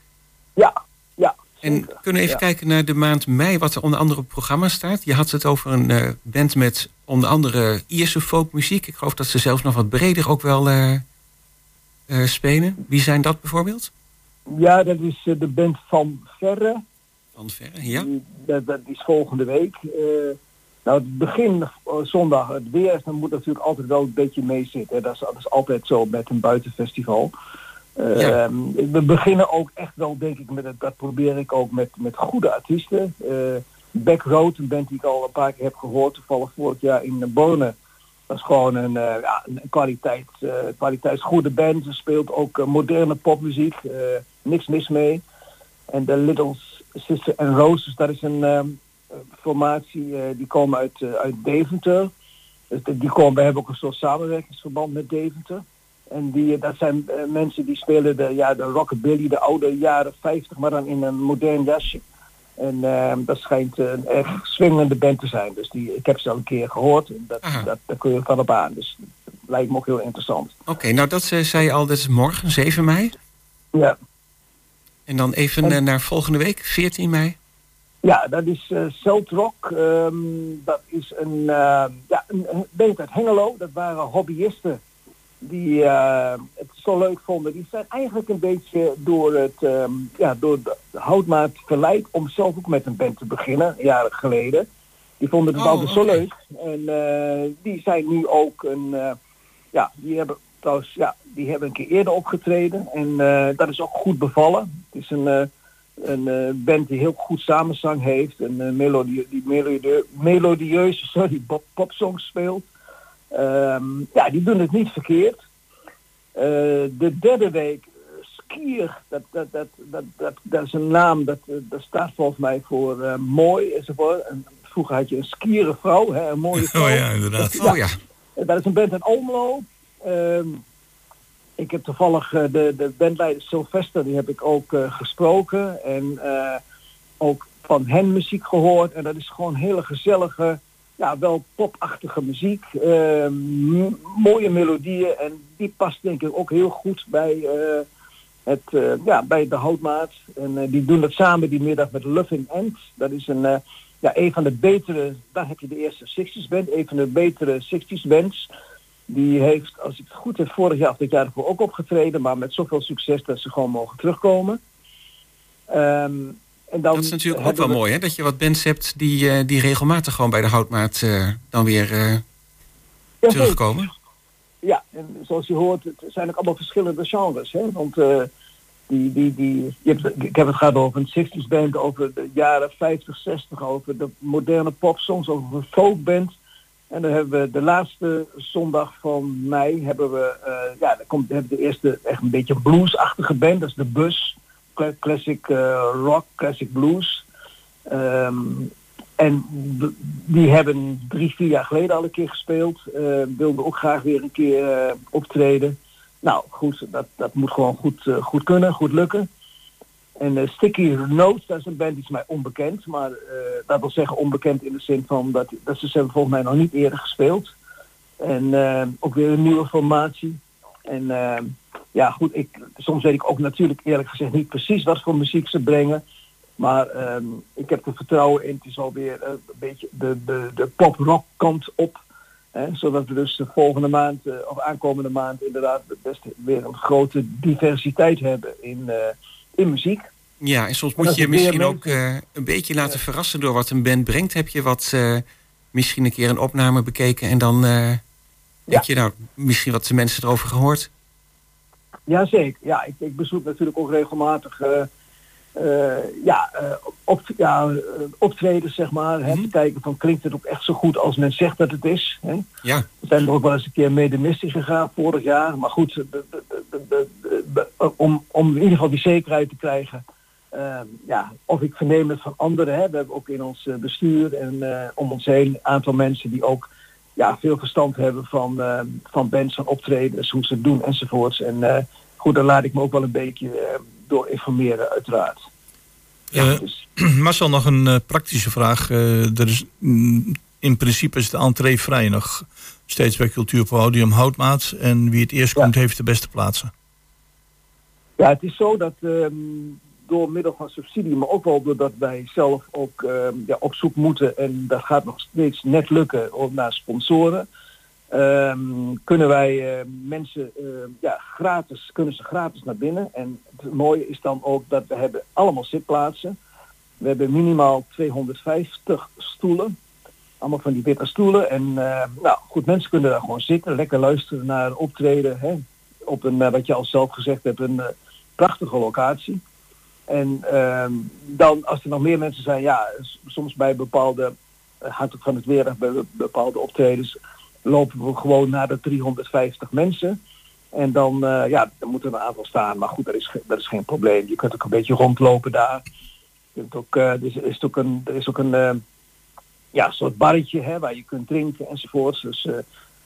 Ja, ja. En kunnen we even Ja. kijken naar de maand mei, wat er onder andere op het programma staat. Je had het over een band met onder andere Ierse folkmuziek. Ik geloof dat ze zelfs nog wat breder ook wel eh, eh, spelen. Wie zijn dat bijvoorbeeld? Ja, dat is eh, de band van Verre. Van Verre, ja. Die, dat, dat is volgende week. Nou, het begin zondag, het weer, dan moet natuurlijk altijd wel een beetje mee zitten. Dat is, dat is altijd zo met een buitenfestival. Ja. ehm, We beginnen ook echt wel, denk ik, met het, dat probeer ik ook met, met goede artiesten. Backroad, een band die ik al een paar keer heb gehoord, toevallig vorig jaar in Borne. Dat is gewoon een, eh, ja, kwaliteit, eh kwaliteitsgoede band. Ze speelt ook eh, moderne popmuziek, niks mis mee. En de Little Sister and Roses, dat is een ehm, eh, formatie, die komen uit, uit Deventer. Dus die komen, we hebben ook een soort samenwerkingsverband met Deventer. En die, dat zijn mensen die spelen de, ja, de rockabilly, de oude jaren 50, maar dan in een modern jasje. En ehm, dat schijnt een erg swingende band te zijn. Dus die, ik heb ze al een keer gehoord. En dat, Aha. dat, daar kun je van op aan. Dus dat lijkt me ook heel interessant. Oké, nou dat eh, zei je al, dat is morgen, 7 mei. Ja, En dan even En- eh, naar volgende week, 14 mei. Ja, dat is eh Celtrock. Ehm, dat is een, uh, ja, een, een band uit Hengelo. Dat waren hobbyisten die eh, het zo leuk vonden, die zijn eigenlijk een beetje door het ehm, ja, door de houtmaat verleid om zelf ook met een band te beginnen, jaren geleden. Die vonden het Oh, altijd zo leuk. En eh, die zijn nu ook een eh, ja, die hebben trouwens ja, die hebben een keer eerder opgetreden en dat is ook goed bevallen. Het is een een band die heel goed samenzang heeft en melodie, die melodie, melodieuze sorry, pop, popsongs speelt. Ehm, ja, die doen het niet verkeerd. Eh, de derde week, Skier, dat, dat, dat, dat, dat, dat is een naam, dat, eh, dat staat volgens mij voor eh, mooi enzovoort. En vroeger had je een skiere vrouw, hè, een mooie vrouw. Oh ja, inderdaad. Oh ja. Dat is een band in Almelo. Ehm, ik heb toevallig de, de bandleider Sylvester, die heb ik ook eh, gesproken. En eh, ook van hen muziek gehoord. En dat is gewoon hele gezellige, ja, wel popachtige muziek. Ehm, mooie melodieën. En die past denk ik ook heel goed bij, eh, het, eh, ja, bij de houtmaat. En eh, die doen dat samen die middag met Loving End. Dat is een, ja, een van de betere, daar heb je de eerste 60s band, een van de betere 60s bands. Die heeft, als ik het goed heb, vorig jaar of dit jaar ervoor ook opgetreden, maar met zoveel succes dat ze gewoon mogen terugkomen. Ehm, en dan Dat is natuurlijk ook wel we- mooi, hè? Dat je wat bands hebt die, eh, die regelmatig gewoon bij de houtmaat eh, dan weer eh, Ja, zeker. terugkomen. Ja, en zoals je hoort, het zijn ook allemaal verschillende genres. Hè? Want die, die, die, je hebt, ik heb het gehad over een 60s band, over de jaren 50, 60, over de moderne popsongs, over een folkband. En dan hebben we de laatste zondag van mei hebben we, ja, dan komt hebben we de eerste echt een beetje bluesachtige band, dat is de Bus, classic eh, rock, classic blues. Ehm, en die hebben drie, vier jaar geleden al een keer gespeeld. eh wilden ook graag weer een keer eh, optreden. Nou goed, dat, dat moet gewoon goed, goed kunnen, goed lukken. En Sticky Notes, dat is een band die is mij onbekend. Maar dat wil zeggen onbekend in de zin van dat, dat ze ze hebben volgens mij nog niet eerder gespeeld. En ook weer een nieuwe formatie. En ja goed, ik, soms weet ik ook natuurlijk eerlijk gezegd niet precies wat voor muziek ze brengen. Maar ehm, ik heb er vertrouwen in. Het is alweer eh, een beetje de, de, de pop-rock kant op. Hè, zodat we dus de volgende maand, eh, of aankomende maand, inderdaad best weer een grote diversiteit hebben in, eh, in muziek. Ja, en soms En moet je misschien ook een beetje laten verrassen door wat een band brengt. Heb je wat, misschien een keer een opname bekeken en dan denk je nou, misschien wat de mensen erover gehoord? Jazeker. Ja, ik, ik bezoek natuurlijk ook regelmatig eh, ja, eh, op, ja, optredens, zeg maar. Hè, Mhm. Te kijken van klinkt het ook echt zo goed als men zegt dat het is. Hè? Ja, We zijn er ook wel eens een keer mee de mist in gegaan vorig jaar. Maar goed, om, om in ieder geval die zekerheid te krijgen. ehm, ja, of ik verneem het van anderen. Hè. We hebben ook in ons bestuur en om ons heen een aantal mensen die ook ja, veel verstand hebben van, eh, van bands, van optredens, hoe ze het doen enzovoorts. En eh, goed, daar laat ik me ook wel een beetje eh, door informeren uiteraard. Eh, Dus, Marcel, nog een eh, praktische vraag. Er is, mm, in principe is de entree vrij nog steeds bij Cultuurpodium Houtmaat. En wie het eerst Ja. komt, heeft de beste plaatsen. Ja, het is zo dat ehm, door middel van subsidie, maar ook wel doordat wij zelf ook ehm, ja, op zoek moeten en dat gaat nog steeds net lukken naar sponsoren, ehm, kunnen wij eh, mensen ehm, ja, gratis, kunnen ze gratis naar binnen. En het mooie is dan ook dat we hebben allemaal zitplaatsen. We hebben minimaal 250 stoelen. Allemaal van die witte stoelen. En eh, nou goed, mensen kunnen daar gewoon zitten, lekker luisteren naar optreden. Hè, op een, eh, wat je al zelf gezegd hebt, een prachtige locatie. En ehm, dan, als er nog meer mensen zijn, ja, soms bij bepaalde, uh, hangt ook van het weer bij be- bepaalde optredens, lopen we gewoon naar de 350 mensen. En dan, eh, ja, er een aantal staan. Maar goed, dat is, dat is geen probleem. Je kunt ook een beetje rondlopen daar. Je kunt ook, eh, er, is, ook een, er is ook een eh, ja, soort barretje hè, waar je kunt drinken enzovoorts. Dus eh,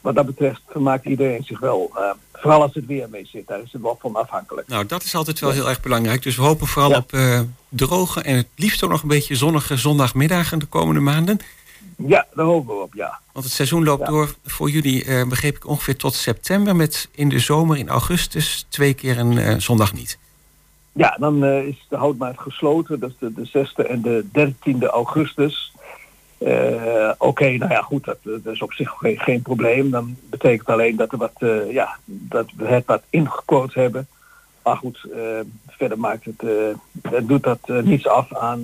wat dat betreft vermaakt iedereen zich wel. eh, vooral als het weer mee zit, daar is het wel van afhankelijk. nou dat is altijd wel heel erg belangrijk. Dus we hopen vooral Ja. op eh, droge en het liefst ook nog een beetje zonnige zondagmiddagen de komende maanden. Ja, daar hopen we op, ja. Want het seizoen loopt Ja. door voor jullie, eh, begreep ik, ongeveer tot september. Met in de zomer, in augustus, twee keer een zondag niet. Ja, dan is de houtmaat gesloten. Dat is de, de 6e en de 13e augustus. Eh, Oké, nou ja, goed, dat, is op zich geen, geen probleem. Dan betekent alleen dat, er wat, eh, ja, dat we het wat ingequote hebben. Maar goed, eh, verder maakt het, het doet dat niets af aan,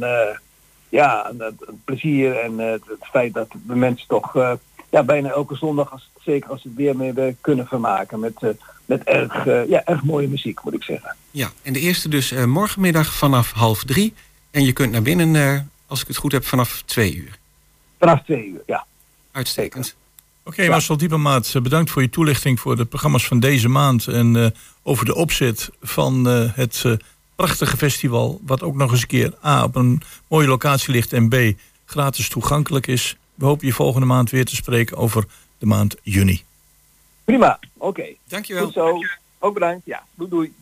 ja, aan het, plezier en het, feit dat de mensen toch ja, bijna elke zondag, zeker als het weer mee kunnen vermaken met, met erg, ja, erg mooie muziek, moet ik zeggen. Ja, en de eerste dus morgenmiddag vanaf half drie. En je kunt naar binnen, als ik het goed heb, vanaf twee uur. Vanaf twee uur, ja. Uitstekend. Oké, Marcel Diepenmaat, eh, bedankt voor je toelichting voor de programma's van deze maand. En eh, over de opzet van eh, het prachtige festival. Wat ook nog eens een keer A, op een mooie locatie ligt. En B, gratis toegankelijk is. We hopen je volgende maand weer te spreken over de maand juni. Prima, oké. Dankjewel. Goed zo. Ook bedankt. Ja, doei doei.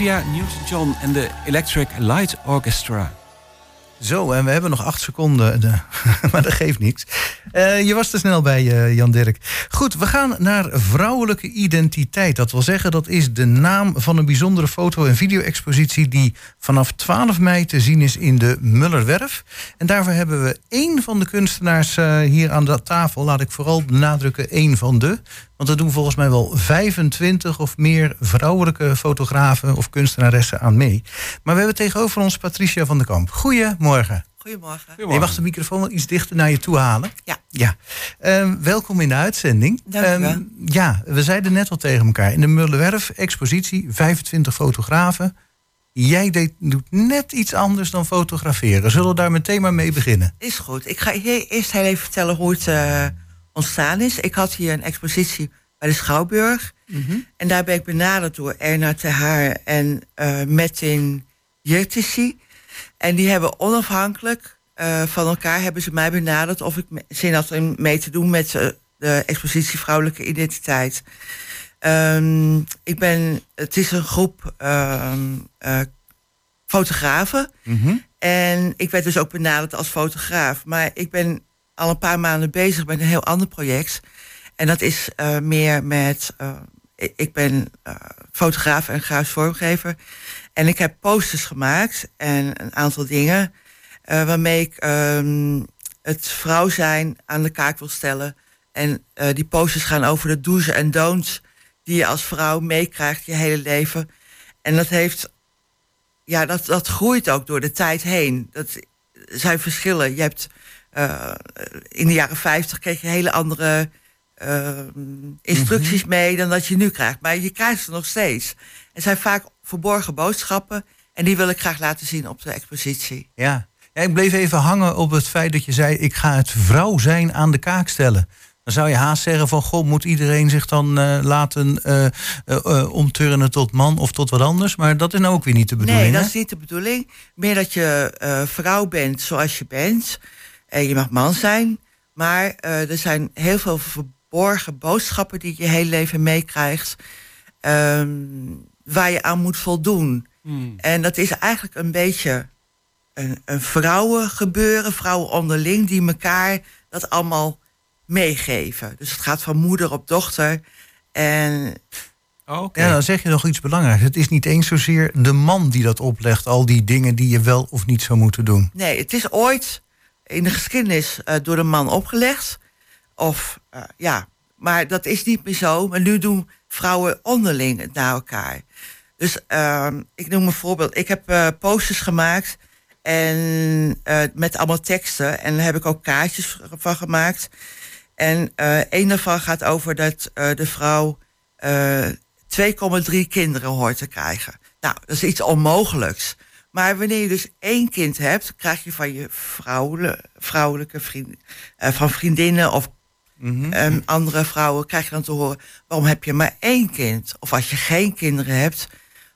Olivia Newton-John en de Electric Light Orchestra. Zo, en we hebben nog acht seconden, de- maar dat geeft niks. Eh, je was te snel bij, eh, Jan Dirk. Goed, we gaan naar vrouwelijke identiteit. Dat wil zeggen, dat is de naam van een bijzondere foto- en video-expositie... die vanaf 12 mei te zien is in de Mullerwerf. En daarvoor hebben we één van de kunstenaars eh, hier aan de tafel. Laat ik vooral benadrukken, één van de. Want er doen volgens mij wel 25 of meer vrouwelijke fotografen of kunstenaressen aan mee. Maar we hebben tegenover ons Patricia van den Kamp. Goedemorgen. Goedemorgen. Je mag de microfoon wel iets dichter naar je toe halen. Ja. ja. Ehm, welkom in de uitzending. Dank u wel. Ehm, ja, we zeiden net al tegen elkaar. In de Mullenwerf expositie, 25 fotografen. Jij deed, doet net iets anders dan fotograferen. Zullen we daar meteen maar mee beginnen? Is goed. Ik ga je eerst heel even vertellen hoe het eh, ontstaan is. Ik had hier een expositie bij de Schouwburg. En daar ben ik benaderd door Erna Haar en eh Metin Yirtisi. En die hebben onafhankelijk eh, van elkaar hebben ze mij benaderd of ik zin had om mee te doen met de expositie Vrouwelijke Identiteit. Ehm, ik ben, het is een groep ehm, eh, fotografen. En ik werd dus ook benaderd als fotograaf. Maar ik ben al een paar maanden bezig met een heel ander project. En dat is eh, meer met. ik- ben fotograaf en grafisch vormgever. En ik heb posters gemaakt en een aantal dingen. eh, waarmee ik ehm, het vrouw zijn aan de kaak wil stellen. En eh, die posters gaan over de do's en don'ts die je als vrouw meekrijgt je hele leven. En dat heeft ja, dat, dat groeit ook door de tijd heen. Dat zijn verschillen. Je hebt eh, in de jaren 50 kreeg je hele andere eh, instructies mee dan dat je nu krijgt. Maar je krijgt ze nog steeds. Het zijn vaak verborgen boodschappen. En die wil ik graag laten zien op de expositie. Ja. ja, ik bleef even hangen op het feit dat je zei... ik ga het vrouw zijn aan de kaak stellen. Dan zou je haast zeggen van... goh, moet iedereen zich dan eh, laten eh, eh, omturnen tot man of tot wat anders? Maar dat is nou ook weer niet de bedoeling, Nee, dat is niet de bedoeling. Meer dat je vrouw bent zoals je bent. En je mag man zijn. Maar er zijn heel veel verborgen boodschappen die je hele leven meekrijgt. ehm, waar je aan moet voldoen. En dat is eigenlijk een beetje een, een vrouwengebeuren, vrouwen onderling, die elkaar dat allemaal meegeven. Dus het gaat van moeder op dochter. En Oké. Ja, dan zeg je nog iets belangrijks. Het is niet eens zozeer de man die dat oplegt... al die dingen die je wel of niet zou moeten doen. Nee, het is ooit in de geschiedenis eh, door de man opgelegd. Of eh, ja, maar dat is niet meer zo. Maar nu doen vrouwen onderling naar elkaar. Dus ehm, ik noem een voorbeeld. Ik heb eh, posters gemaakt en eh, met allemaal teksten. En daar heb ik ook kaartjes van gemaakt. En eh een daarvan gaat over dat de vrouw eh 2,3 kinderen hoort te krijgen. Nou, dat is iets onmogelijks. Maar wanneer je dus één kind hebt, krijg je van je vrouwelijke, van vriendinnen of ehm, andere vrouwen, krijg je dan te horen: waarom heb je maar één kind? Of als je geen kinderen hebt,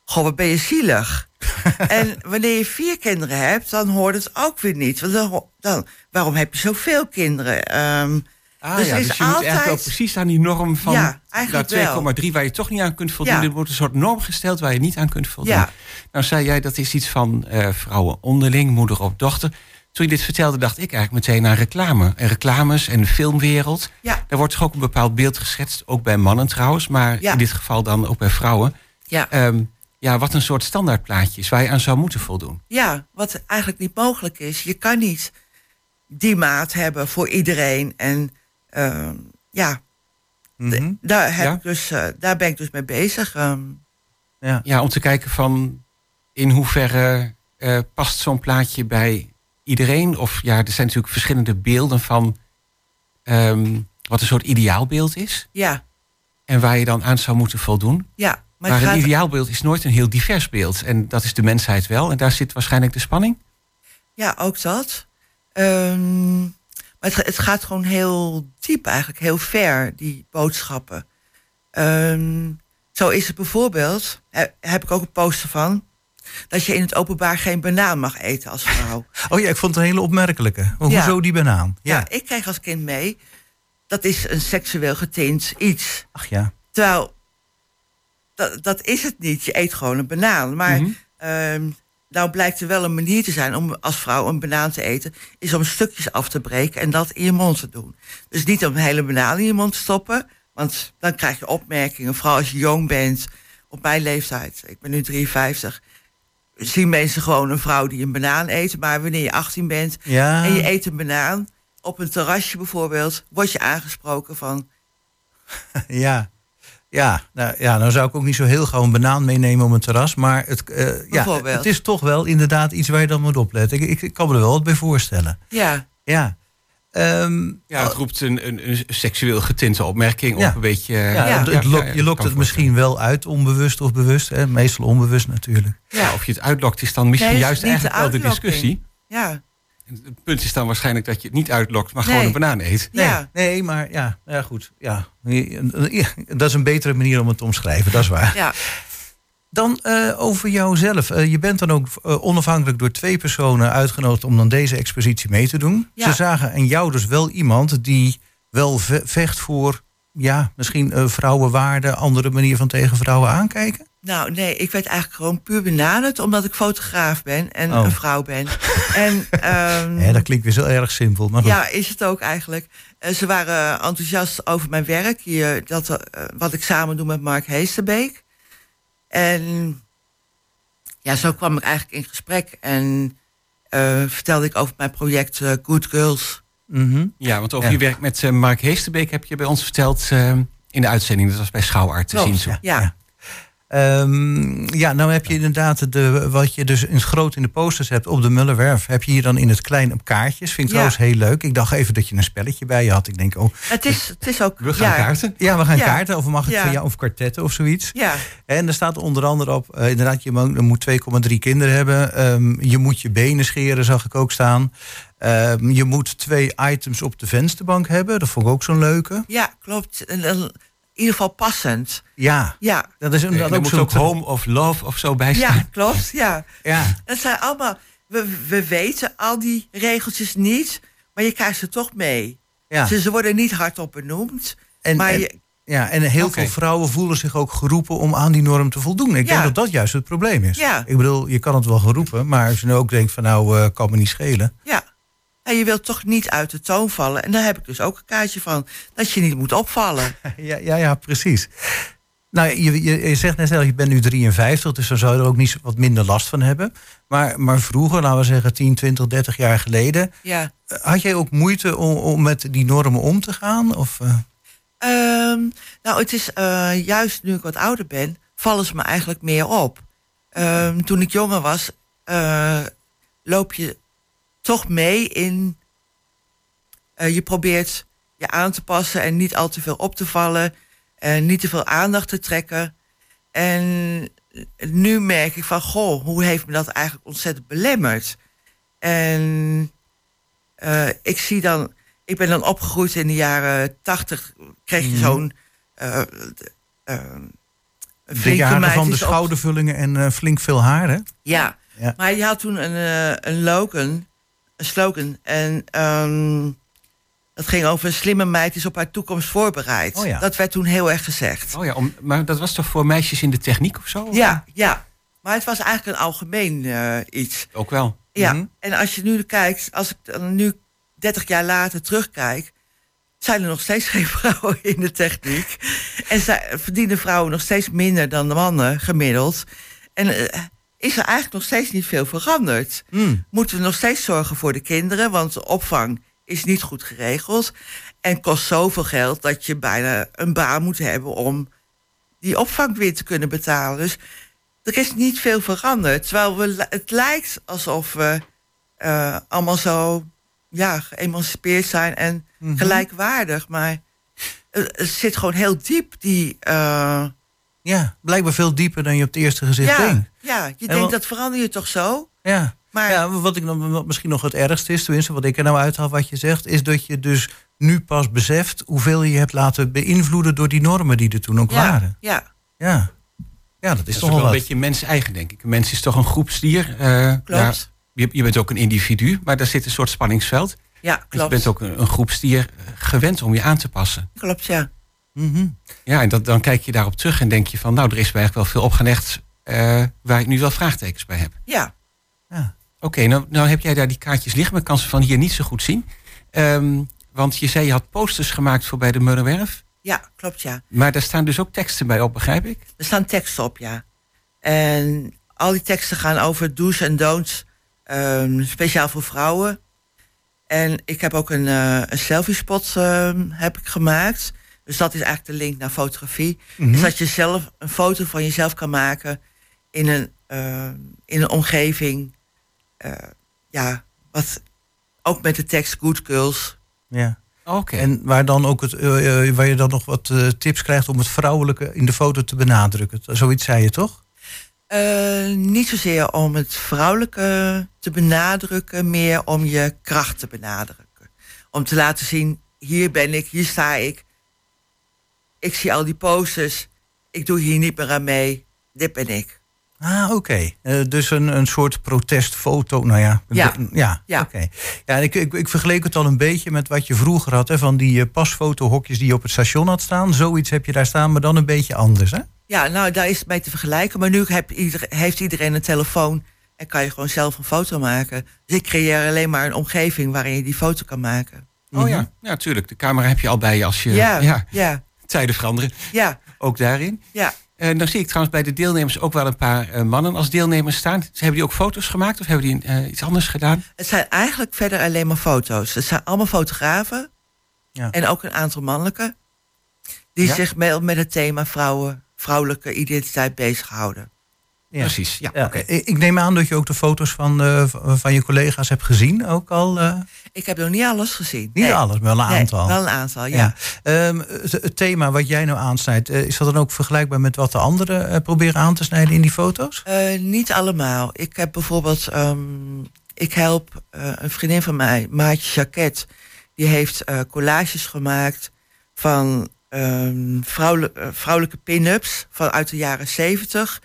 goh, wat ben je zielig. en wanneer je vier kinderen hebt, dan hoort het ook weer niet. Want dan, waarom heb je zoveel kinderen? Ehm, Ah, Dus ja, is dus je moet eigenlijk wel altijd- precies aan die norm van Ja, eigenlijk nou, wel. 2,3 waar je toch niet aan kunt voldoen. Ja. Er wordt een soort norm gesteld waar je niet aan kunt voldoen. Ja. Nou zei jij dat is iets van eh, vrouwen onderling, moeder op dochter. Toen je dit vertelde dacht ik eigenlijk meteen aan reclame. En reclames en de filmwereld. Ja. Daar wordt toch ook een bepaald beeld geschetst. Ook bij mannen trouwens, maar Ja. in dit geval dan ook bij vrouwen. ja. Ehm, ja, wat een soort standaardplaatje is waar je aan zou moeten voldoen. Ja, wat eigenlijk niet mogelijk is. Je kan niet die maat hebben voor iedereen. En ehm, ja, Mhm. daar, heb Ja. ik dus, eh, daar ben ik dus mee bezig. ehm. Ja. Ja, om te kijken van in hoeverre eh, past zo'n plaatje bij iedereen. Of ja, er zijn natuurlijk verschillende beelden van ehm, wat een soort ideaalbeeld is. ja, En waar je dan aan zou moeten voldoen. ja. Maar, een ideaalbeeld is nooit een heel divers beeld. En dat is de mensheid wel. En daar zit waarschijnlijk de spanning. ja, ook dat. Ehm, maar het, het gaat gewoon heel diep eigenlijk, heel ver, die boodschappen. Ehm, zo is het bijvoorbeeld, he- heb ik ook een poster van... dat je in het openbaar geen banaan mag eten als vrouw. Oh ja, ik vond het een hele opmerkelijke. Maar Ja. Hoezo die banaan? Ja. Ja. ik kreeg als kind mee. Dat is een seksueel getint iets. Ach ja. Terwijl, dat, dat is het niet. Je eet gewoon een banaan. Maar Mhm. ehm, nou blijkt er wel een manier te zijn om als vrouw een banaan te eten. Is om stukjes af te breken en dat in je mond te doen. Dus niet om een hele banaan in je mond te stoppen. Want dan krijg je opmerkingen. Vooral als je jong bent. Op mijn leeftijd. Ik ben nu 53. Zien mensen gewoon een vrouw die een banaan eet. Maar wanneer je 18 bent Ja. en je eet een banaan op een terrasje bijvoorbeeld, word je aangesproken van Ja. Ja, nou, ja, nou zou ik ook niet zo heel gauw een banaan meenemen op een terras. Maar het, eh, ja, het is toch wel inderdaad iets waar je dan moet opletten. Ik, ik, ik kan me er wel wat bij voorstellen. ja, Ja. Ehm, Ja, het roept een, een, een seksueel getinte opmerking Ja. op een beetje... eh, ja, het- het lokt- ja, je lokt het misschien wel uit, onbewust of bewust. Hè? Meestal onbewust natuurlijk. Ja, of je het uitlokt is dan misschien Nee, juist niet de eigenlijk wel de discussie. Ja, Het punt is dan waarschijnlijk dat je het niet uitlokt, maar Nee. gewoon een banaan eet. Nee, ja. nee maar ja, ja goed. Ja. Ja, Dat is een betere manier om het te omschrijven, dat is waar. ja. Dan eh, over jouzelf. Eh, je bent dan ook eh, onafhankelijk door twee personen uitgenodigd om dan deze expositie mee te doen. Ja. Ze zagen in jou dus wel iemand die wel ve- vecht voor, ja, misschien vrouwenwaarde, andere manier van tegen vrouwen aankijken. Nou, nee, ik werd eigenlijk gewoon puur benaderd omdat ik fotograaf ben en Oh. een vrouw ben. en ehm, Ja, dat klinkt weer zo erg simpel. Maar goed. ja, is het ook eigenlijk. Ze waren enthousiast over mijn werk, hier, dat, wat ik samen doe met Mark Heesterbeek. En ja, zo kwam ik eigenlijk in gesprek en eh, vertelde ik over mijn project eh, Good Girls. Mhm. Ja, want over Ja. je werk met eh, Mark Heesterbeek heb je bij ons verteld eh, in de uitzending. Dat was bij Schouwart te Klopt, zien. Zo. ja. Ja, Ehm, ja, nou heb je inderdaad de, wat je dus in het groot in de posters hebt op de Mullerwerf. Heb je hier dan in het klein op kaartjes. Vind ik Ja. trouwens heel leuk. Ik dacht even dat je een spelletje bij je had. Ik denk, oh, het is, het is ook... We gaan ja, kaarten. ja, we gaan Ja. kaarten. Of mag ik Ja. van jou of kwartetten of zoiets. Ja, En er staat onder andere op, eh, inderdaad, je mo- je moet 2,3 kinderen hebben. Ehm, je moet je benen scheren, zag ik ook staan. Ehm, je moet twee items op de vensterbank hebben. Dat vond ik ook zo'n leuke. ja, klopt. En, en in ieder geval passend. Ja, Ja, dat is inderdaad er ook moet zo'n... ook home of love of zo bij staan. ja klopt. Ja. Ja, Het zijn allemaal, we, we weten al die regeltjes niet, maar je krijgt ze toch mee. ja. Ze, ze worden niet hardop benoemd, En, maar en- je, Ja, en heel veel vrouwen voelen zich ook geroepen om aan die norm te voldoen. Ik Ja. denk dat dat juist het probleem is. Ja. Ik bedoel, je kan het wel geroepen, maar als je nu ook denkt van nou, eh, kan me niet schelen. ja. En je wilt toch niet uit de toon vallen. En daar heb ik dus ook een kaartje van, dat je niet moet opvallen. Ja, ja, ja precies. Nou, je, je, je zegt net zelf, je bent nu 53, dus dan zou je er ook niet wat minder last van hebben. Maar, maar vroeger, laten we zeggen 10, 20, 30 jaar geleden, Ja. eh, had jij ook moeite om, om met die normen om te gaan? Of, eh, Ehm, nou, het is eh, juist nu ik wat ouder ben, vallen ze me eigenlijk meer op. Ehm, toen ik jonger was, loop je toch mee in. eh, je probeert je aan te passen en niet al te veel op te vallen. En niet te veel aandacht te trekken. En nu merk ik van, goh, hoe heeft me dat eigenlijk ontzettend belemmerd? En eh, ik zie dan, ik ben dan opgegroeid in de jaren tachtig, kreeg je Mhm. zo'n uh, jaren van de schoudervullingen en flink veel haar, hè? Ja. Ja. maar je had toen een, een slogan, slogan en ehm, dat ging over een slimme meid is op haar toekomst voorbereid. Oh ja. Dat werd toen heel erg gezegd. Oh ja, om, maar dat was toch voor meisjes in de techniek of zo? Ja, ja. Maar het was eigenlijk een algemeen eh, iets. Ook wel. Ja, Mhm. en als je nu kijkt, als ik dan nu 30 jaar later terugkijk, zijn er nog steeds geen vrouwen in de techniek. En zij, verdienen vrouwen nog steeds minder dan de mannen gemiddeld. En eh, is er eigenlijk nog steeds niet veel veranderd. Mm. Moeten we nog steeds zorgen voor de kinderen, want de opvang is niet goed geregeld. En kost zoveel geld dat je bijna een baan moet hebben om die opvang weer te kunnen betalen. Dus er is niet veel veranderd. Terwijl we, het lijkt alsof we eh, allemaal zo ja, geëmancipeerd zijn en Mhm. gelijkwaardig. Maar het, het zit gewoon heel diep, die... eh, Ja, blijkbaar veel dieper dan je op het eerste gezicht ja, denkt. Ja, je denkt dat verander je toch zo? Ja. Maar Ja, wat ik dan wat misschien nog het ergste is, tenminste wat ik er nou uithaal wat je zegt, is dat je dus nu pas beseft hoeveel je hebt laten beïnvloeden door die normen die er toen ook waren. ja, Ja, ja dat is Dat is toch ook wel wel een wat. beetje mens-eigen, denk ik. Een mens is toch een groepsdier. eh, klopt. ja, je, je bent ook een individu, maar daar zit een soort spanningsveld. Ja, Dus je klopt. bent ook een, een groepsdier eh, gewend om je aan te passen. Klopt, ja. Mhm. Ja, en dat, dan kijk je daarop terug en denk je van... nou, er is mij eigenlijk wel veel opgelegd waar ik nu wel vraagtekens bij heb. Ja, Ja. Oké, nou, nou heb jij daar die kaartjes liggen, maar ik kan ze van hier niet zo goed zien. Ehm, want je zei je had posters gemaakt voor bij de Mullenwerf. ja, klopt, ja. Maar daar staan dus ook teksten bij op, begrijp ik? Er staan teksten op, ja. En al die teksten gaan over do's en don'ts, ehm, speciaal voor vrouwen. En ik heb ook een, eh, een selfie-spot ehm, heb ik gemaakt. Dus dat is eigenlijk de link naar fotografie. Mhm. Is dat je zelf een foto van jezelf kan maken in een, ehm, in een omgeving. eh, ja, wat ook met de tekst Good Girls. Ja. Oké. En waar, dan ook het, eh, eh, waar je dan nog wat eh, tips krijgt om het vrouwelijke in de foto te benadrukken. Zoiets zei je toch? Eh, niet zozeer om het vrouwelijke te benadrukken, meer om je kracht te benadrukken. Om te laten zien, hier ben ik, hier sta ik. Ik zie al die posters, ik doe hier niet meer aan mee, dit ben ik. Ah, oké. Eh, dus een, een soort protestfoto. Nou ja, Ja. de- ja, Ja. oké. Ja, ik, ik, ik vergeleek het al een beetje met wat je vroeger had, hè, van die eh, pasfotohokjes die je op het station had staan. Zoiets heb je daar staan, maar dan een beetje anders, hè? Ja, nou, daar is het mee te vergelijken. Maar nu heb ieder- heeft iedereen een telefoon en kan je gewoon zelf een foto maken. Dus ik creëer alleen maar een omgeving waarin je die foto kan maken. Oh ja, ja, natuurlijk. De camera heb je al bij je als je Ja, ja, ja, tijden veranderen. ja, Ook daarin. ja. En dan zie ik trouwens bij de deelnemers ook wel een paar eh, mannen als deelnemers staan. Ze hebben die ook foto's gemaakt of hebben die eh, iets anders gedaan? Het zijn eigenlijk verder alleen maar foto's. Het zijn allemaal fotografen. Ja. En ook een aantal mannelijke. Die Ja. zich met, met het thema vrouwen, vrouwelijke identiteit bezighouden. Ja. Precies, ja. Ja, oké. ik, neem aan dat je ook de foto's van, eh, van je collega's hebt gezien, ook al. eh, Ik heb nog niet alles gezien. niet Nee. alles, maar wel een Nee, aantal. wel een aantal, ja. Ja. Ehm, het, het thema wat jij nou aansnijdt, eh, is dat dan ook vergelijkbaar met wat de anderen eh, proberen aan te snijden in die foto's? Eh, niet allemaal. Ik heb bijvoorbeeld, ehm, ik help eh, een vriendin van mij, Maatje Jacquet, die heeft eh, collages gemaakt van ehm, vrouwelijk- eh, vrouwelijke pin-ups van uit de jaren zeventig.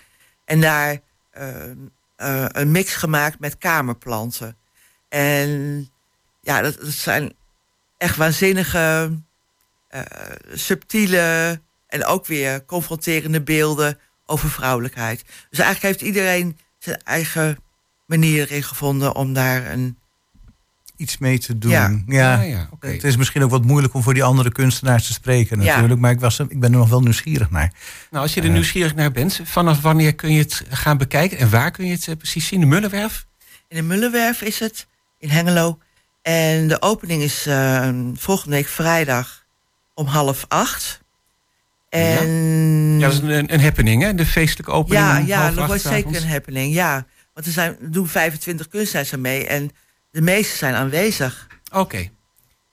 En daar ehm, eh, een mix gemaakt met kamerplanten. En ja, dat, dat zijn echt waanzinnige, eh, subtiele en ook weer confronterende beelden over vrouwelijkheid. Dus eigenlijk heeft iedereen zijn eigen manier erin gevonden om daar een. Iets mee te doen. Ja. Ja, ja, oké. Het is misschien ook wat moeilijk om voor die andere kunstenaars te spreken Ja. natuurlijk. Maar ik, was, ik ben er nog wel nieuwsgierig naar. Nou, als je er Eh. nieuwsgierig naar bent, vanaf wanneer kun je het gaan bekijken en waar kun je het eh, precies zien? De Mullenwerf? In de Mullenwerf is het, in Hengelo. En de opening is eh, volgende week vrijdag om half acht. En Ja, dat is een, een happening, hè? De feestelijke opening. ja, ja, dat wordt zeker avonds. een happening, ja. Want er, zijn, er doen 25 kunstenaars aan mee en de meeste zijn aanwezig. Oké.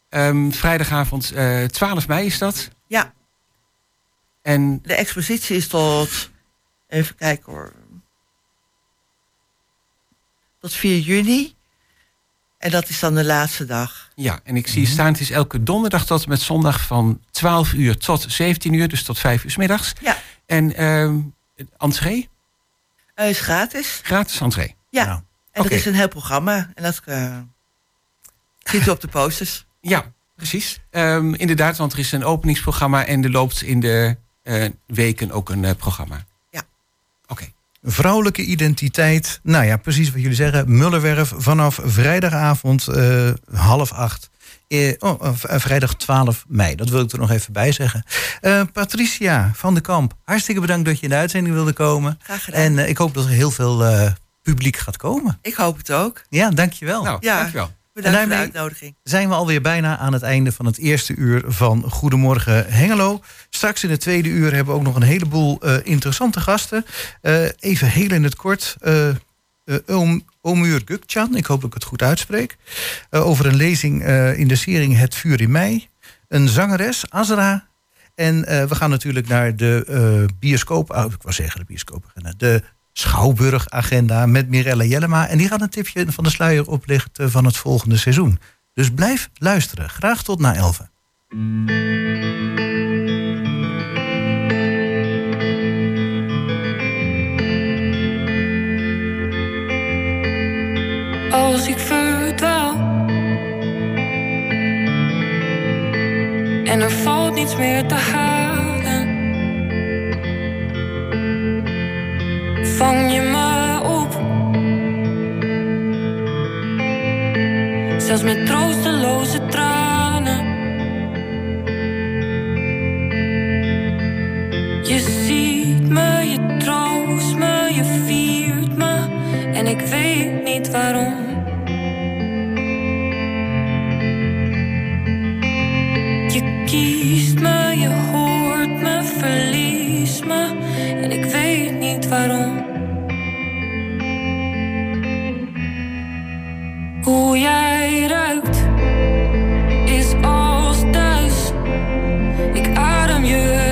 Ehm, vrijdagavond eh 12 mei is dat. Ja, En de expositie is tot, even kijken hoor, tot 4 juni. En dat is dan de laatste dag. ja, en ik zie staan, het is elke donderdag tot en met zondag van 12 uur tot 17 uur, dus tot 5 uur 's middags. Ja, En ehm het entree, het is gratis. gratis entree. Ja, Nou, en er is een heel programma. En dat eh, ziet u op de posters. Ja, precies. Ehm, inderdaad, want er is een openingsprogramma en er loopt in de eh, weken ook een eh, programma. Ja. Oké. Vrouwelijke identiteit. Nou ja, precies wat jullie zeggen. Mullenwerf vanaf vrijdagavond eh, half acht. Eh, oh, vrijdag 12 mei. Dat wil ik er nog even bij zeggen. Eh, Patricia van de Kamp, hartstikke bedankt dat je in de uitzending wilde komen. Graag gedaan. En eh, ik hoop dat er heel veel eh, publiek gaat komen. Ik hoop het ook. Ja, dankjewel. Nou, Ja. dankjewel. Bedankt voor de uitnodiging. zijn we alweer bijna aan het einde van het eerste uur van Goedemorgen Hengelo. Straks in het tweede uur hebben we ook nog een heleboel eh, interessante gasten. Eh, even heel in het kort. eh eh, Om- Omur Gukcan, ik hoop dat ik het goed uitspreek. eh, over een lezing eh, in de serie Het Vuur in Mei. Een zangeres, Azra. En eh, we gaan natuurlijk naar de eh, bioscoop... Oh, ik wou zeggen de bioscoopagenda. De Schouwburgagenda met Mirella Jellema. En die gaat een tipje van de sluier oplichten van het volgende seizoen. Dus blijf luisteren. Graag tot na 11. als ik verdwaal. En er valt niets meer te halen. Vang je me op. Zelfs met troosteloze tranen. Je ziet me, je troost me, je viert me. En ik weet niet waarom. Je kiest me, je hoort me, verliest me. En ik weet niet waarom. Hoe jij ruikt is als thuis. Ik adem je.